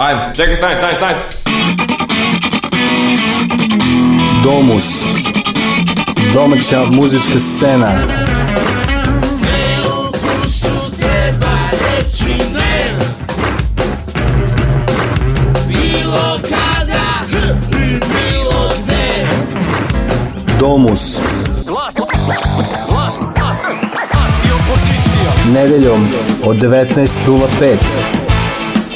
Ajmo, čekaj, stani, stani, stani. Domus. Domaća muzička scena. Ne ukusu treba reći Bilo kada i bilo gde. Domus. Nedeljom od 19.05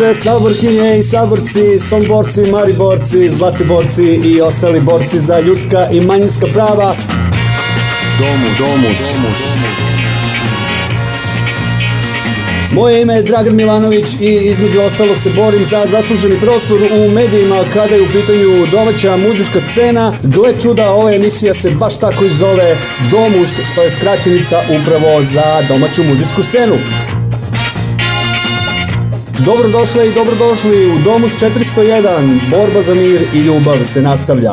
veče, saborkinje i saborci, somborci, mariborci, zlatiborci i ostali borci za ljudska i manjinska prava. Domus, domus, domus. Moje ime je Dragan Milanović i između ostalog se borim za zasluženi prostor u medijima kada je u pitanju domaća muzička scena. Gle čuda, ova emisija se baš tako i zove Domus, što je skraćenica upravo za domaću muzičku scenu. Dobrodošle i dobrodošli u Domus 401. Borba za mir i ljubav se nastavlja.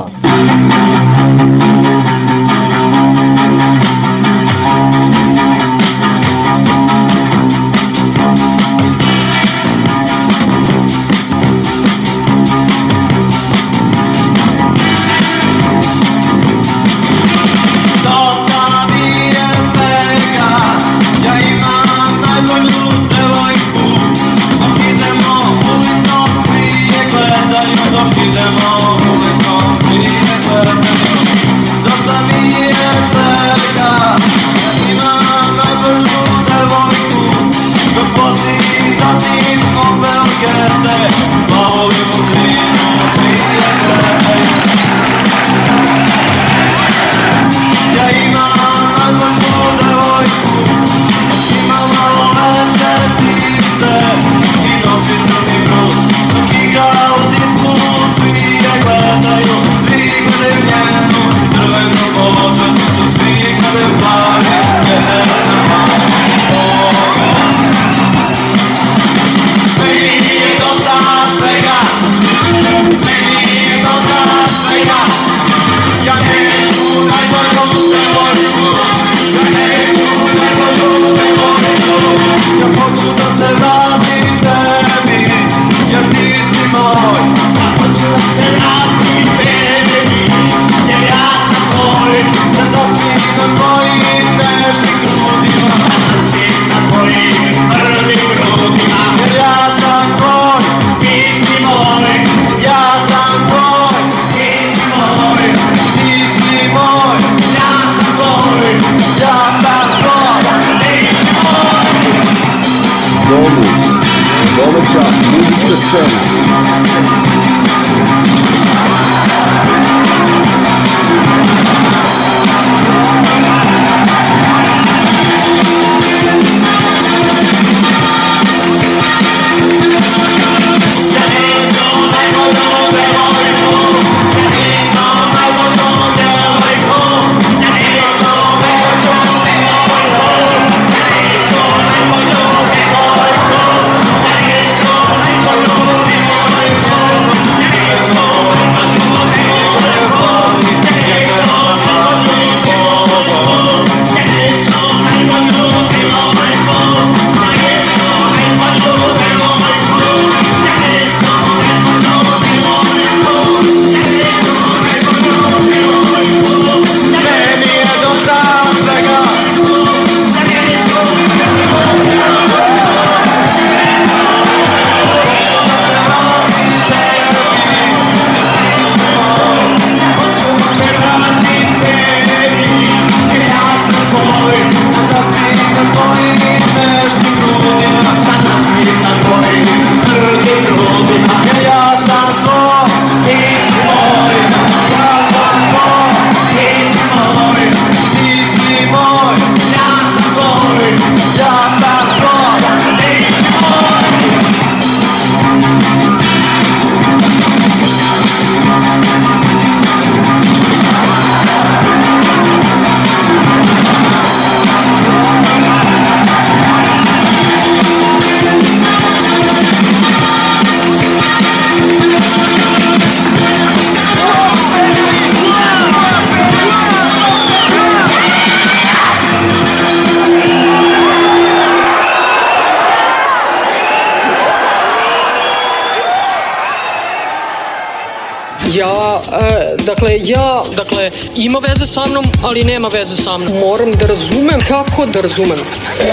ima veze sa mnom, ali nema veze sa mnom. Moram da razumem kako da razumem. E,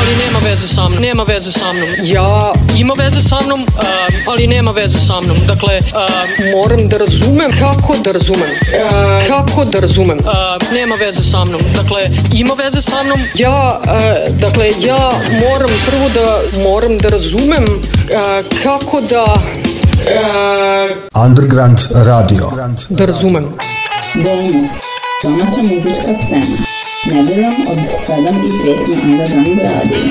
ali nema veze sa mnom, nema veze sa mnom. Ja ima veze sa mnom, e, ali nema veze sa mnom. Dakle, e, moram da razumem kako da razumem. E, kako da razumem. E, nema veze sa mnom. Dakle, ima veze sa mnom. Ja, e, dakle, ja moram prvo da moram da razumem e, kako da Uh, Underground Radio. Da razumem. Bonus. Domaća muzička scena. Nedeljom od 7 i 5 na Underground Radio.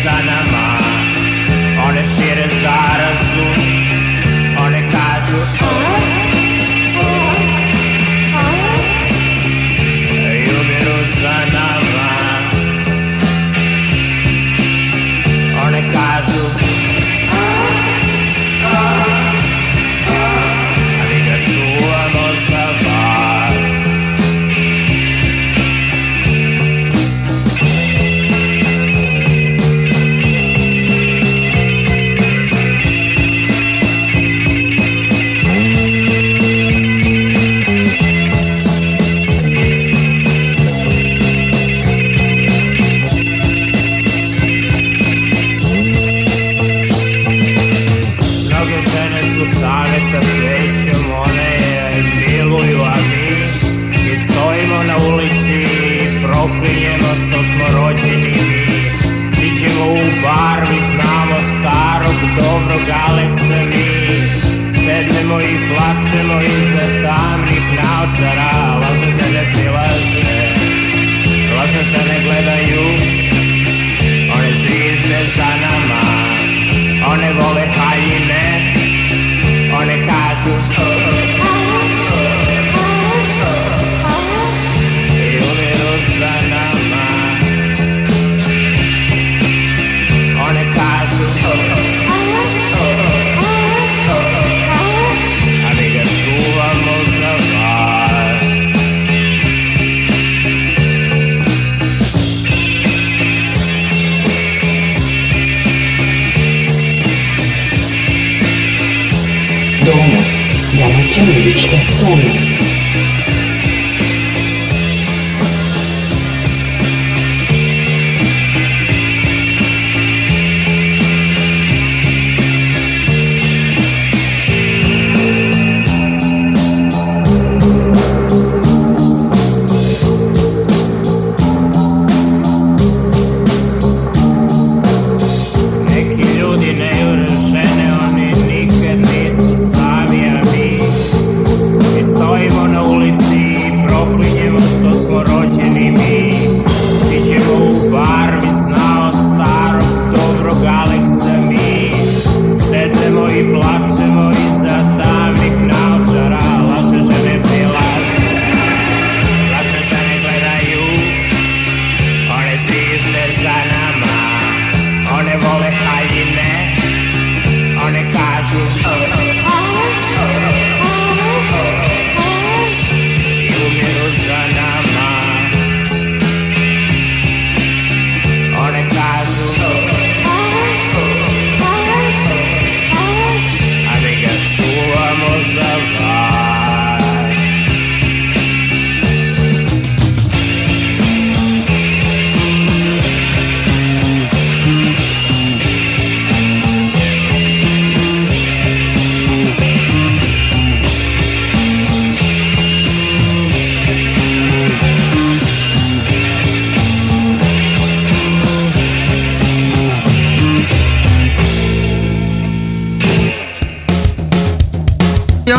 is on my mind. All this shit is on. changes is sudden.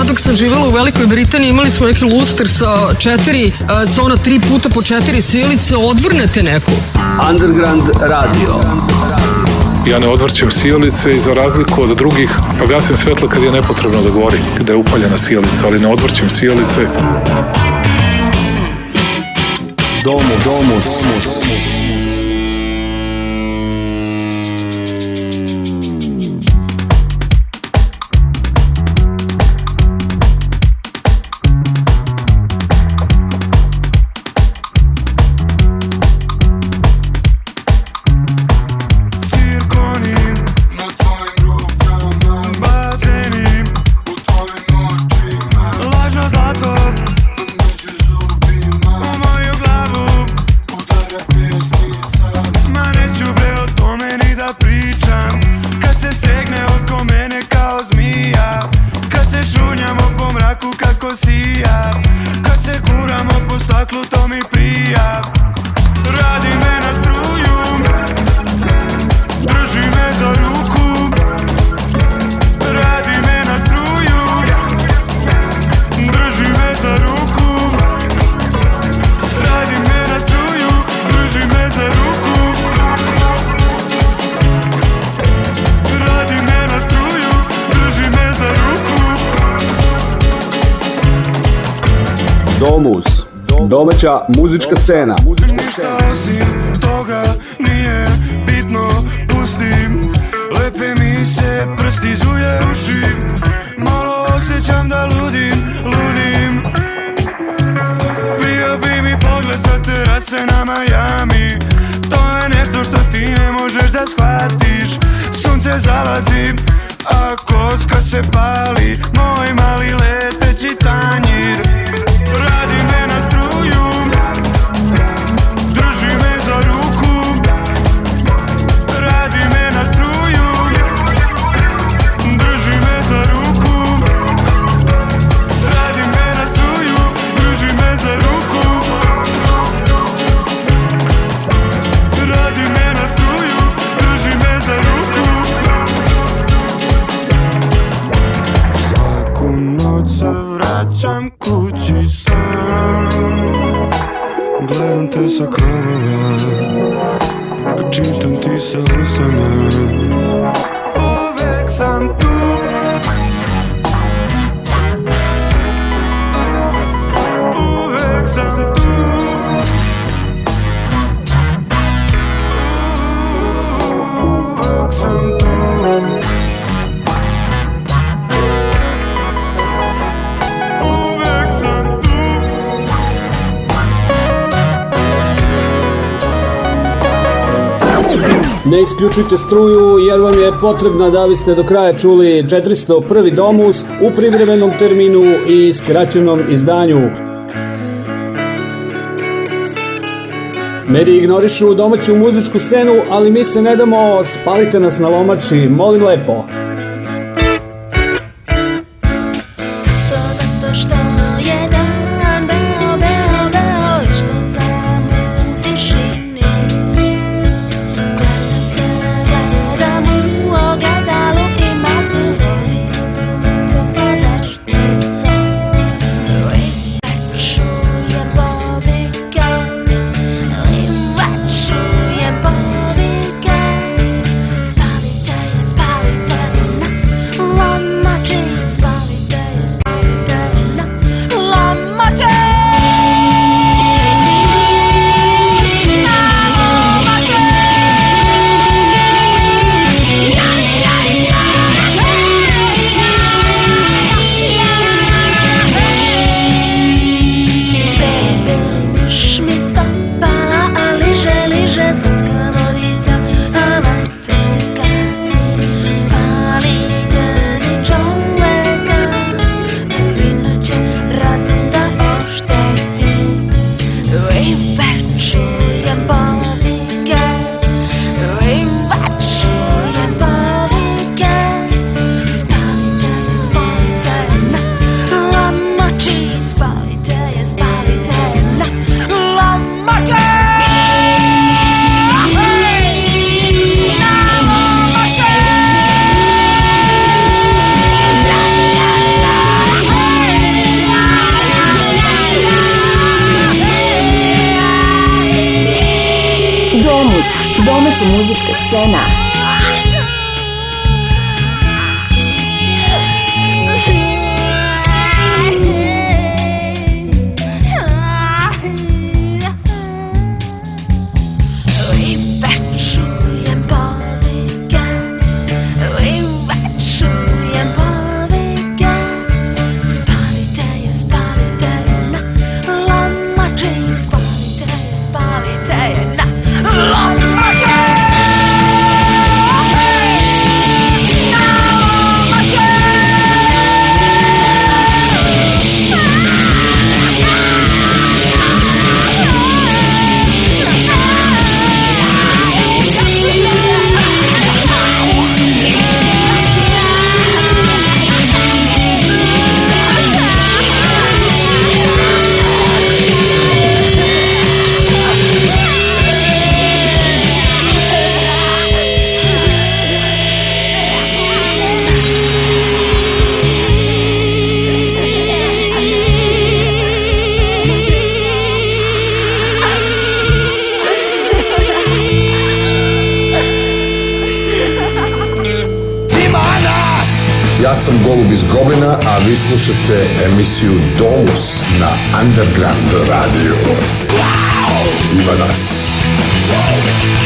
dok sam živjela u Velikoj Britaniji imali smo neki luster sa četiri, sa e, ona tri puta po četiri silice, odvrnete neku. Underground Radio. Ja ne odvrćem sijalice i za razliku od drugih, pa gasim svetlo kad je nepotrebno da gori, kada je upaljena sijalica, ali ne odvrćem sijalice. Domus, domus, domus. Muzička scena. Ništa osim toga nije bitno, pustim. Lepe mi se prsti zuje uši, malo osjećam da ludim, ludim. Prio bi mi pogled sa terase na Miami, to je nešto što ti ne možeš da shvatiš. Sunce zalazi, a koska se pali, moj mali leteći tanjir. isključujte struju jer vam je potrebna da biste do kraja čuli 401. domus u privremenom terminu i skraćenom izdanju. Mediji ignorišu domaću muzičku scenu, ali mi se ne damo, spalite nas na lomači, molim lepo. Plus, domaća muzička scena, slušate emisiju Domus na Underground Radio. Ima nas. Ima nas.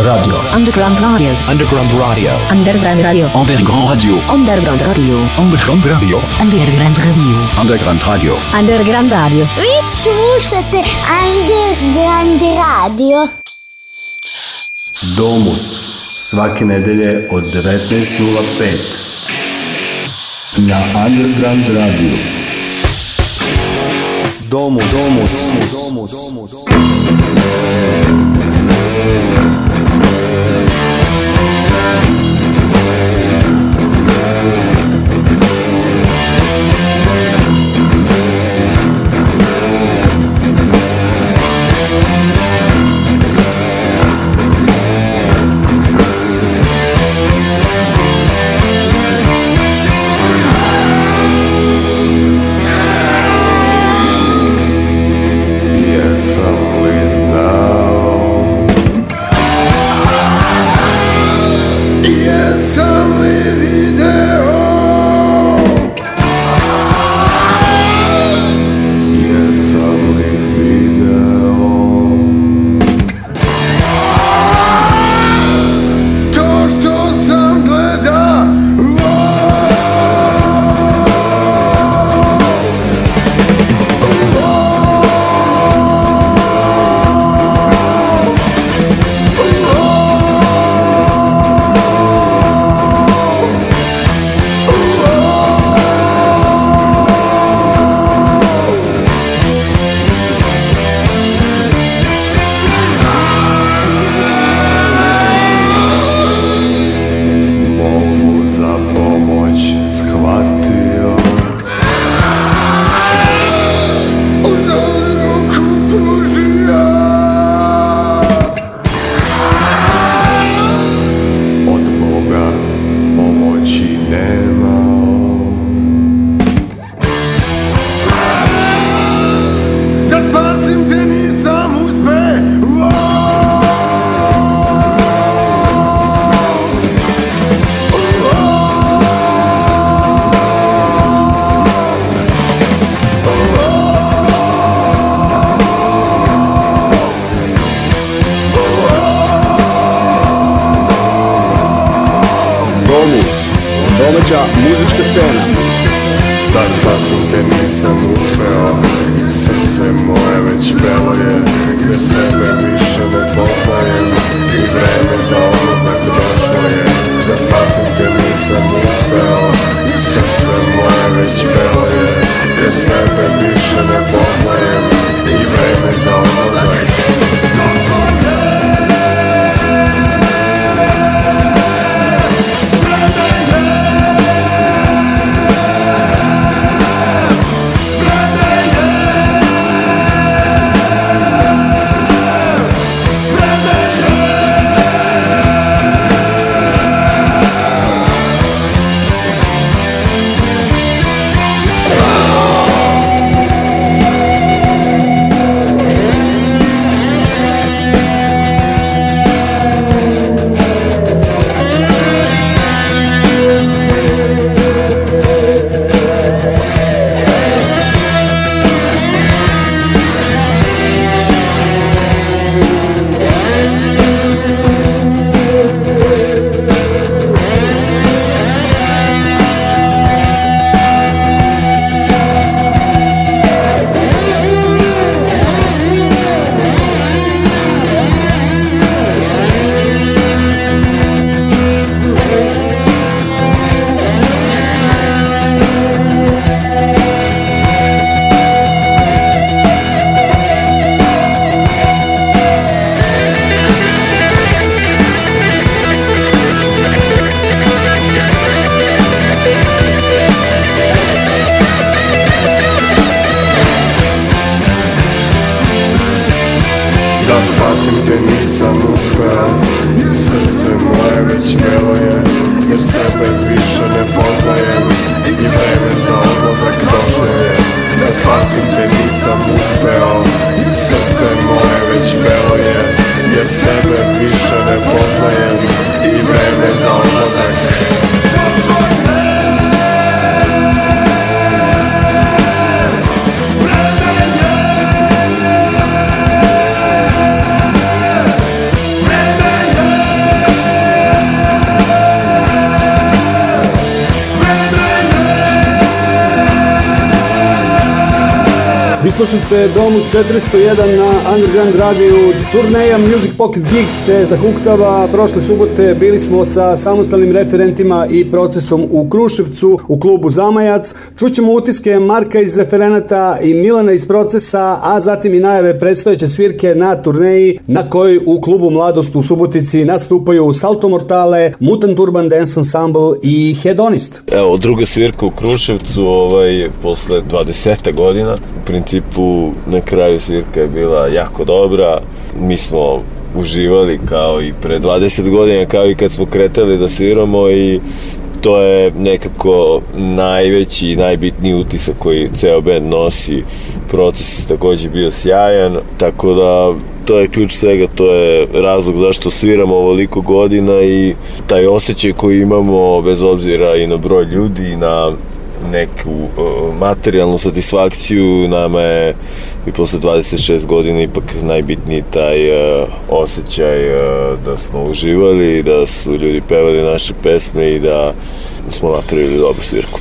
Radio. Underground Radio. Underground Radio. Underground Radio. Underground Radio. Underground Radio. Underground Radio. Underground Radio. Underground Radio. Underground Radio. Underground Radio. Underground Radio? Domus. Svake nedelje od 19.05. Na Underground Radio. Domus. Domus. Domus. Domus. slušate Domus 401 na Underground radiju. Turneja Music Pocket Gig se zahuktava. Prošle subote bili smo sa samostalnim referentima i procesom u Kruševcu, u klubu Zamajac. Čućemo utiske Marka iz referenata i Milana iz procesa, a zatim i najave predstojeće svirke na turneji na kojoj u klubu Mladost u Subotici nastupaju Salto Mortale, Mutant Urban Dance Ensemble i Hedonist. Evo, druga svirka u Kruševcu ovaj, posle 20 godina principu na kraju svirka je bila jako dobra. Mi smo uživali kao i pre 20 godina, kao i kad smo kretali da sviramo i to je nekako najveći i najbitniji utisak koji ceo band nosi. Proces je takođe bio sjajan, tako da to je ključ svega, to je razlog zašto sviramo ovoliko godina i taj osjećaj koji imamo bez obzira i na broj ljudi i na neku uh, materijalnu satisfakciju, nama je i posle 26 godina ipak najbitniji taj uh, osjećaj uh, da smo uživali, da su ljudi pevali naše pesme i da smo napravili dobru svirku.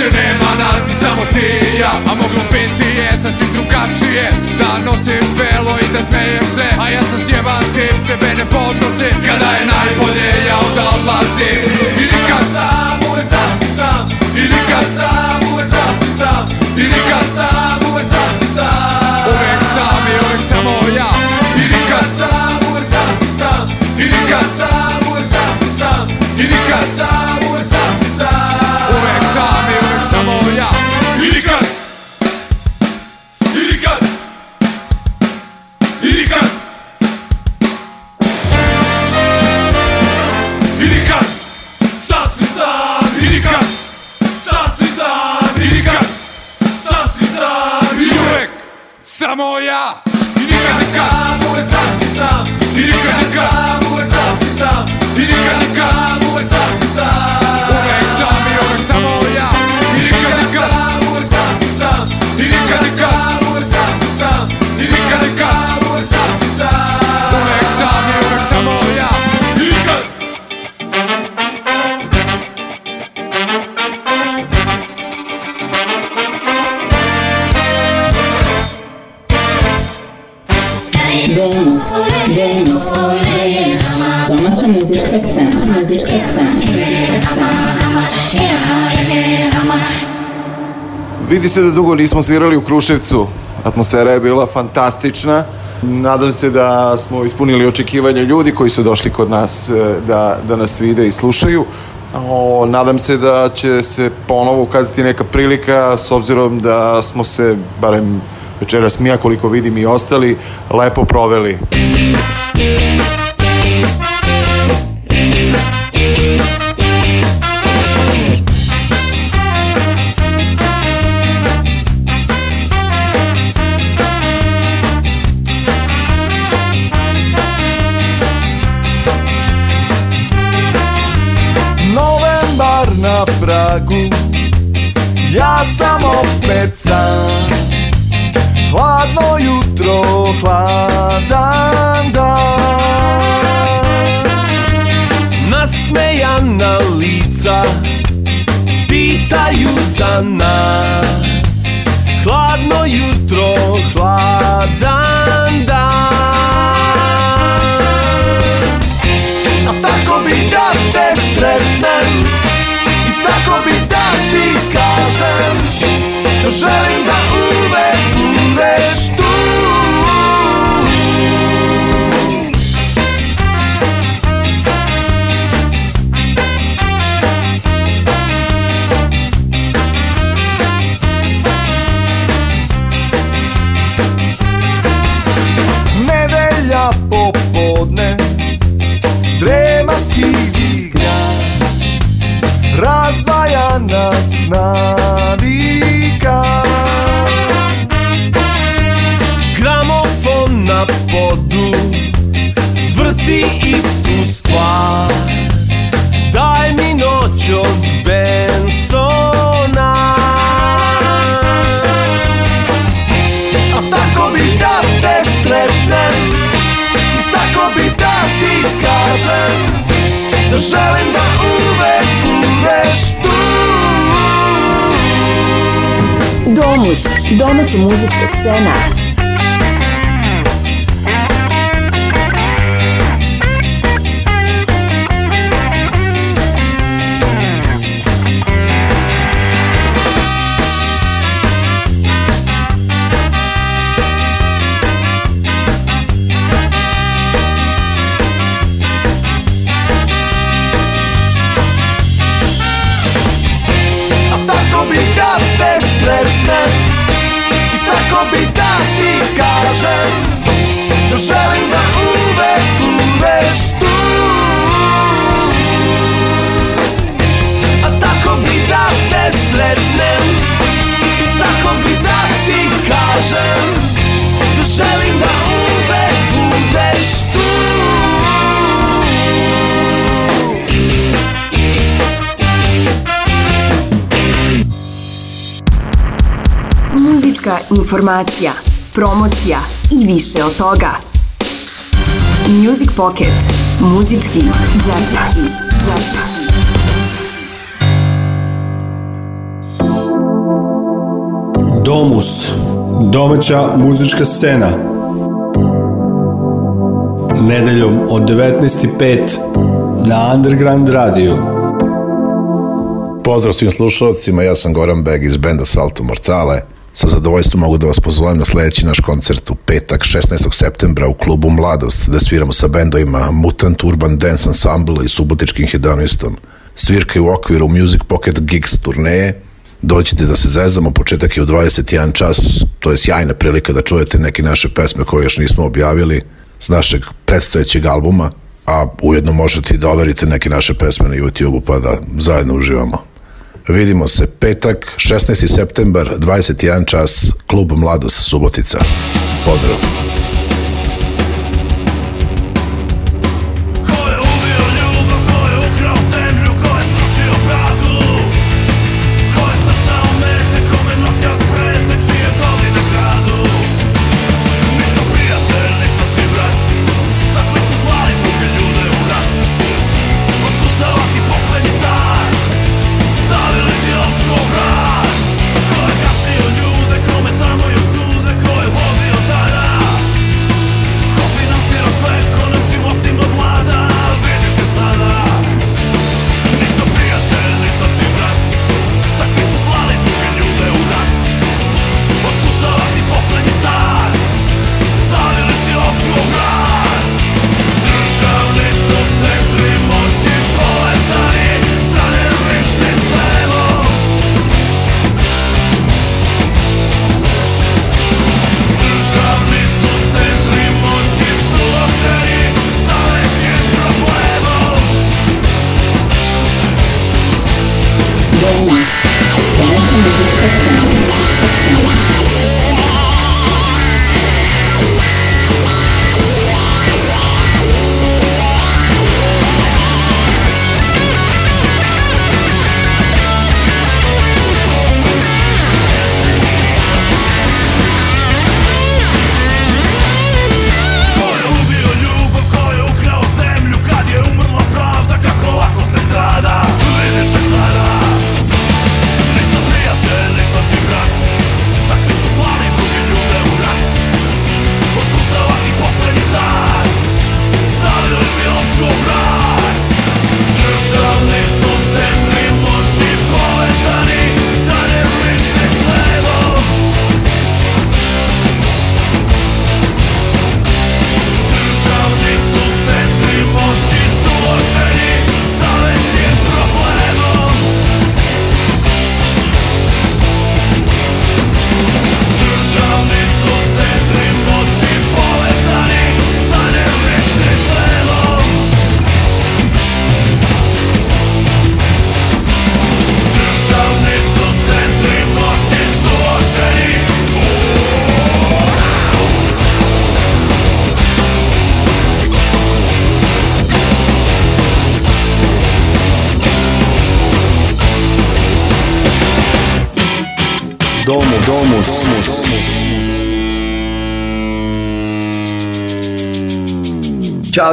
Više nema nas i samo ti i ja A moglo biti je sasvim drugačije Da nosiš belo i da smeješ se A ja sam sjeban tip, sebe ne podnosim Kada je najbolje ja onda odlazim I nikad se da dugo nismo svirali u Kruševcu. Atmosfera je bila fantastična. Nadam se da smo ispunili očekivanja ljudi koji su došli kod nas e, da, da nas vide i slušaju. O, nadam se da će se ponovo ukazati neka prilika s obzirom da smo se, barem večeras mi, koliko vidim i ostali, lepo proveli. na pragu Ja samo pecam Hladno jutro, hladan dan Nasmejana lica Pitaju za nas Hladno jutro, hladan Poszedłem na Uber Da želim da uvek umreš tu Domus, domaća muzička scena kažem Želim da uvek budeš tu Muzička informacija, promocija i više od toga. Music Pocket. Muzički džep. Džep. Domus. Domaća muzička scena Nedeljom od 19.05 na Underground Radio Pozdrav svim slušalcima, ja sam Goran Beg iz benda Salto Mortale. Sa zadovoljstvom mogu da vas pozovem na sledeći naš koncert u petak 16. septembra u klubu Mladost, da sviramo sa bendovima Mutant Urban Dance Ensemble i Subotičkim hedonistom. je u okviru Music Pocket Gigs turneje, doćete da se zezamo, početak je u 21 čas, to je sjajna prilika da čujete neke naše pesme koje još nismo objavili s našeg predstojećeg albuma, a ujedno možete i da overite neke naše pesme na YouTube-u pa da zajedno uživamo. Vidimo se petak, 16. septembar, 21 čas, klub Mladost Subotica. Pozdrav! Pozdrav!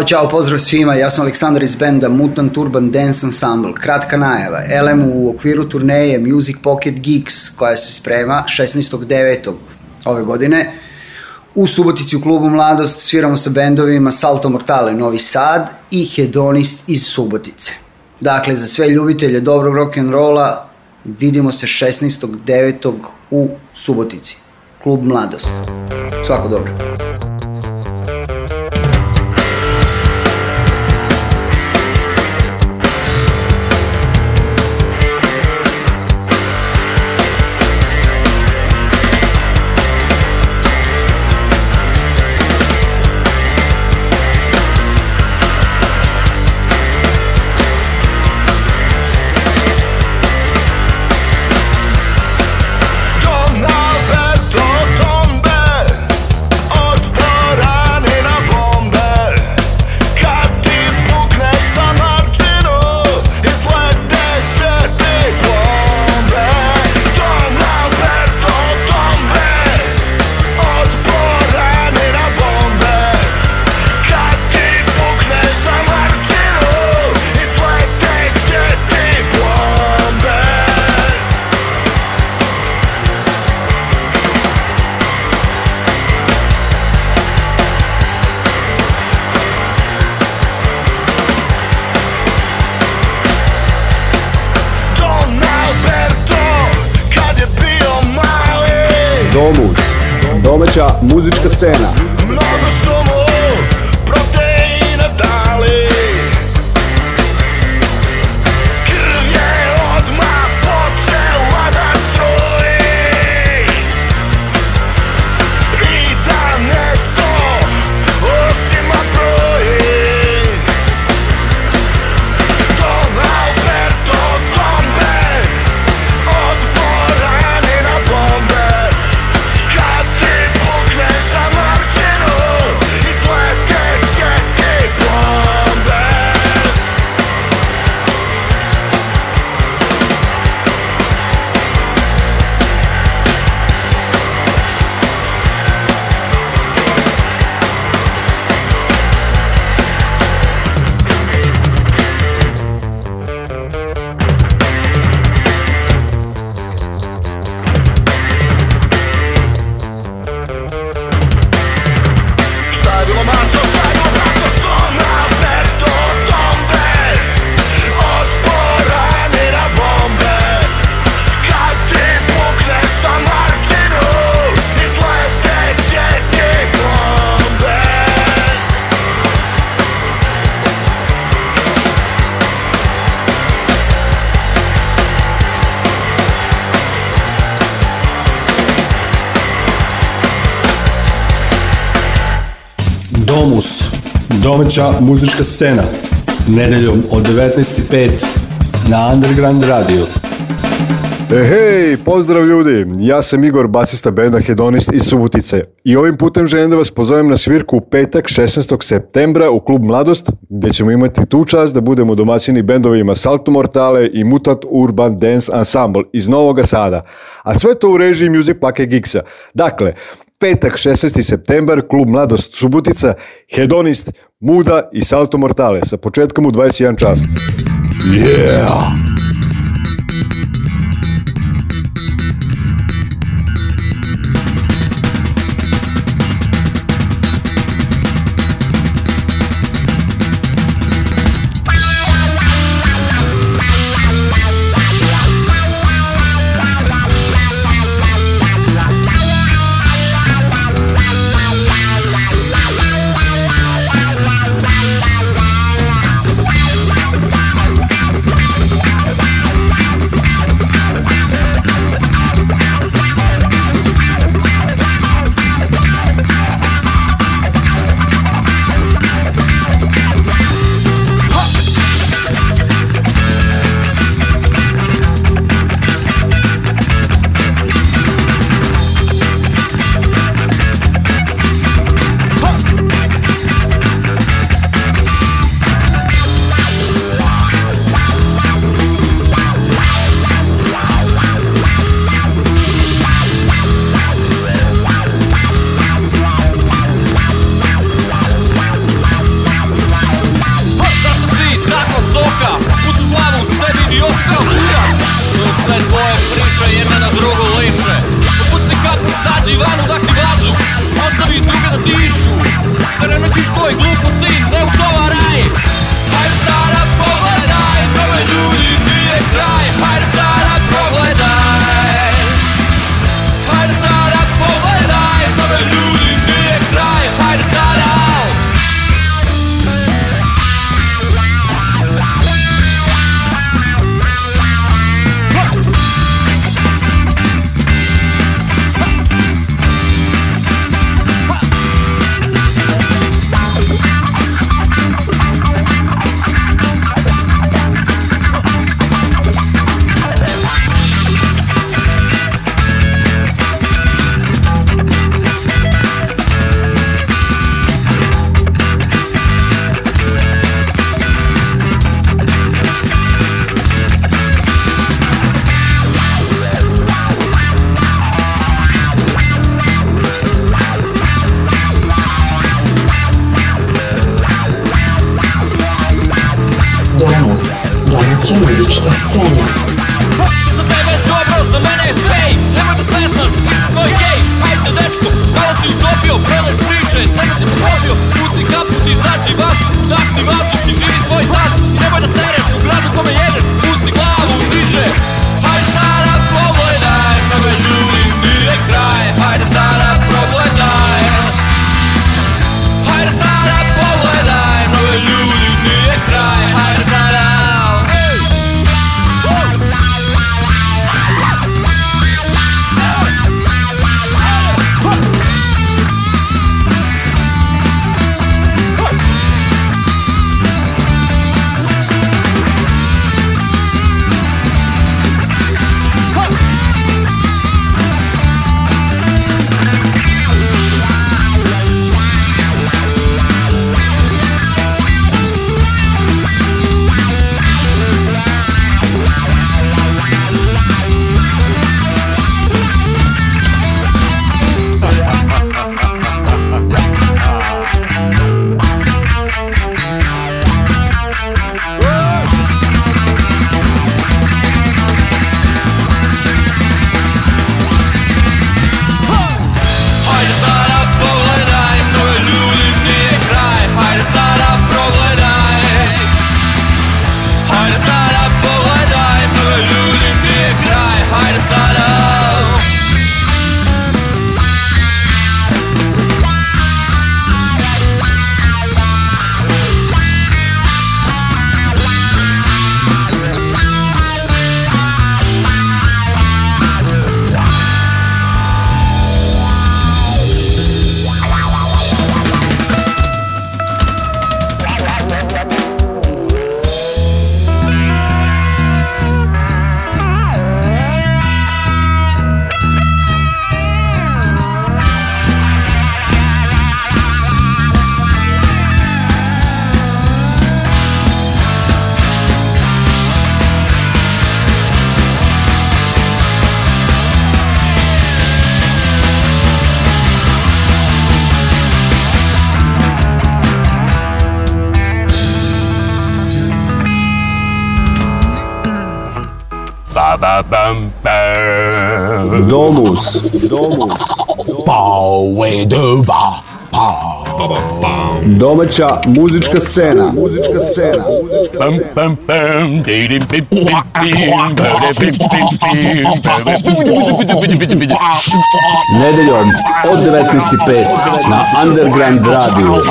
čao, pozdrav svima, ja sam Aleksandar iz benda Mutant Urban Dance Ensemble. Kratka najava, LM u okviru turneje Music Pocket Geeks koja se sprema 16.9. ove godine. U Subotici u klubu Mladost sviramo sa bendovima Salto Mortale Novi Sad i Hedonist iz Subotice. Dakle, za sve ljubitelje dobrog rock'n'rolla vidimo se 16.9. u Subotici. Klub Mladost. Svako dobro. muzička scena Domaća muzička scena, nedeljom od 19.05 na Underground Radio. E, hej, pozdrav ljudi, ja sam Igor, basista benda Hedonist iz Subotice i ovim putem želim da vas pozovem na svirku u petak 16. septembra u klub Mladost, gde ćemo imati tu čast da budemo domaćini bendovima Salto Mortale i Mutat Urban Dance Ensemble iz Novog Sada, a sve to u režiji Music Pake Gixa. Dakle, Petak, 16. septembar, klub Mladost Subutica, Hedonist, Muda i Salto Mortale sa početkom u 21 čas. Yeah! Domus, Domus, Pauedova, Domaća muzička scena. Muzička scena. Pam pam pam. Nedeljom od 19:05 na Underground Radio.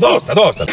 Dosta, dosta.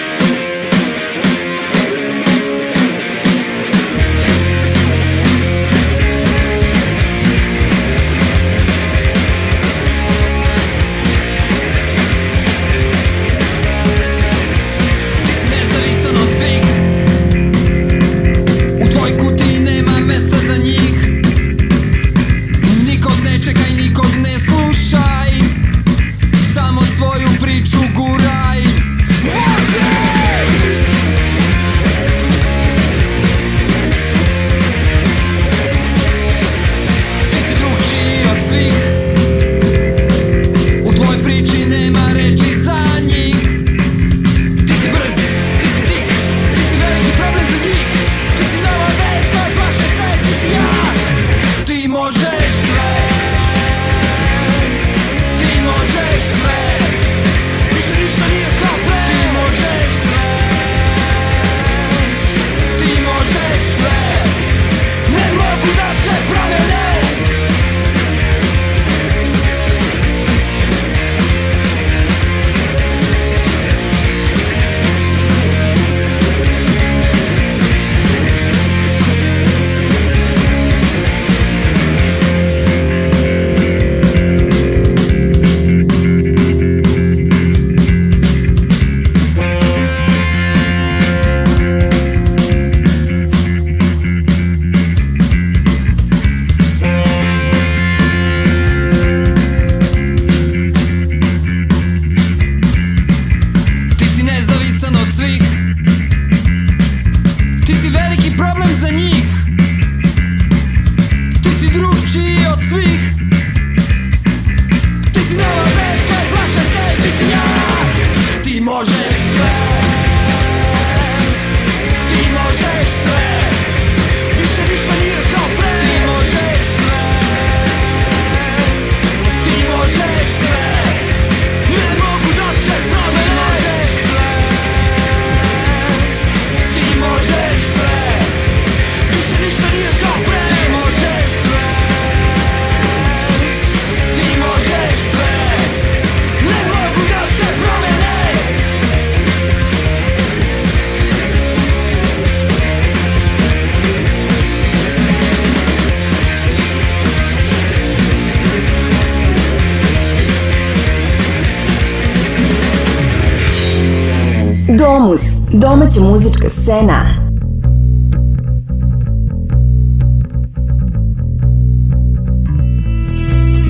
muzička scena.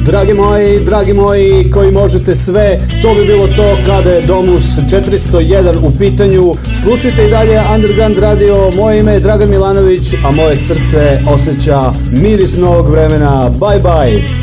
Dragi moji, dragi moji, koji možete sve, to bi bilo to kada je Domus 401 u pitanju. Slušajte i dalje Underground Radio, moje ime je Dragan Milanović, a moje srce osjeća miris novog vremena. Bye bye!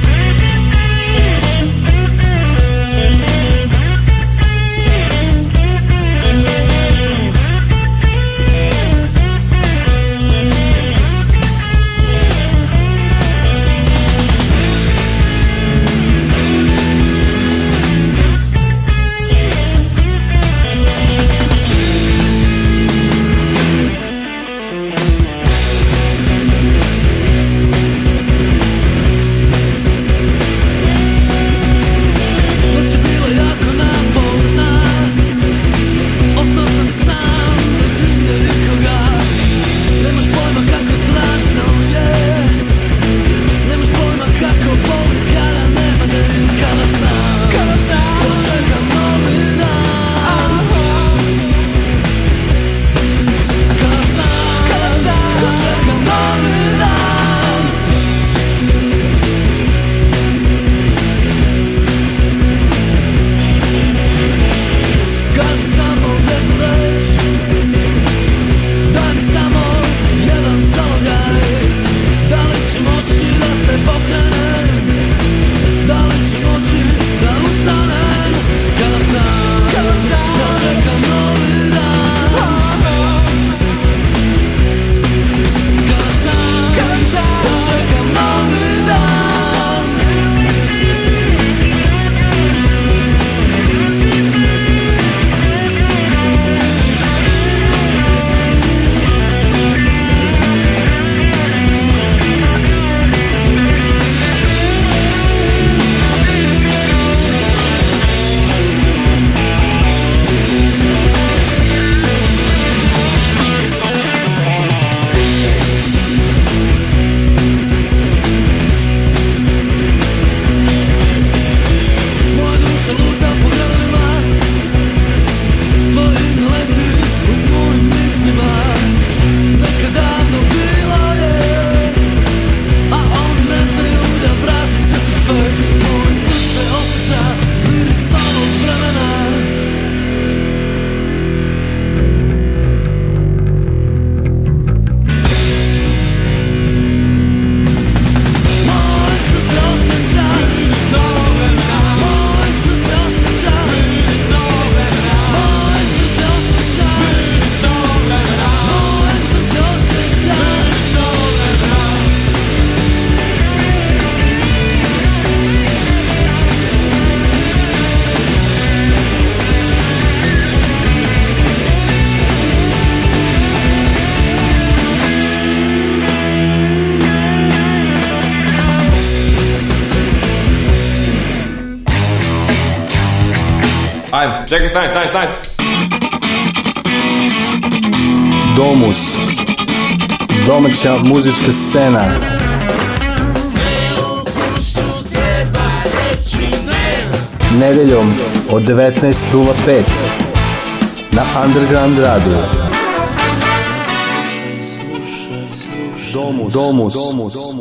nice, nice, nice, nice. Domus. Domaća muzička scena. Nedeljom od 19.05 na Underground Radio. Domus. Domus. Domus.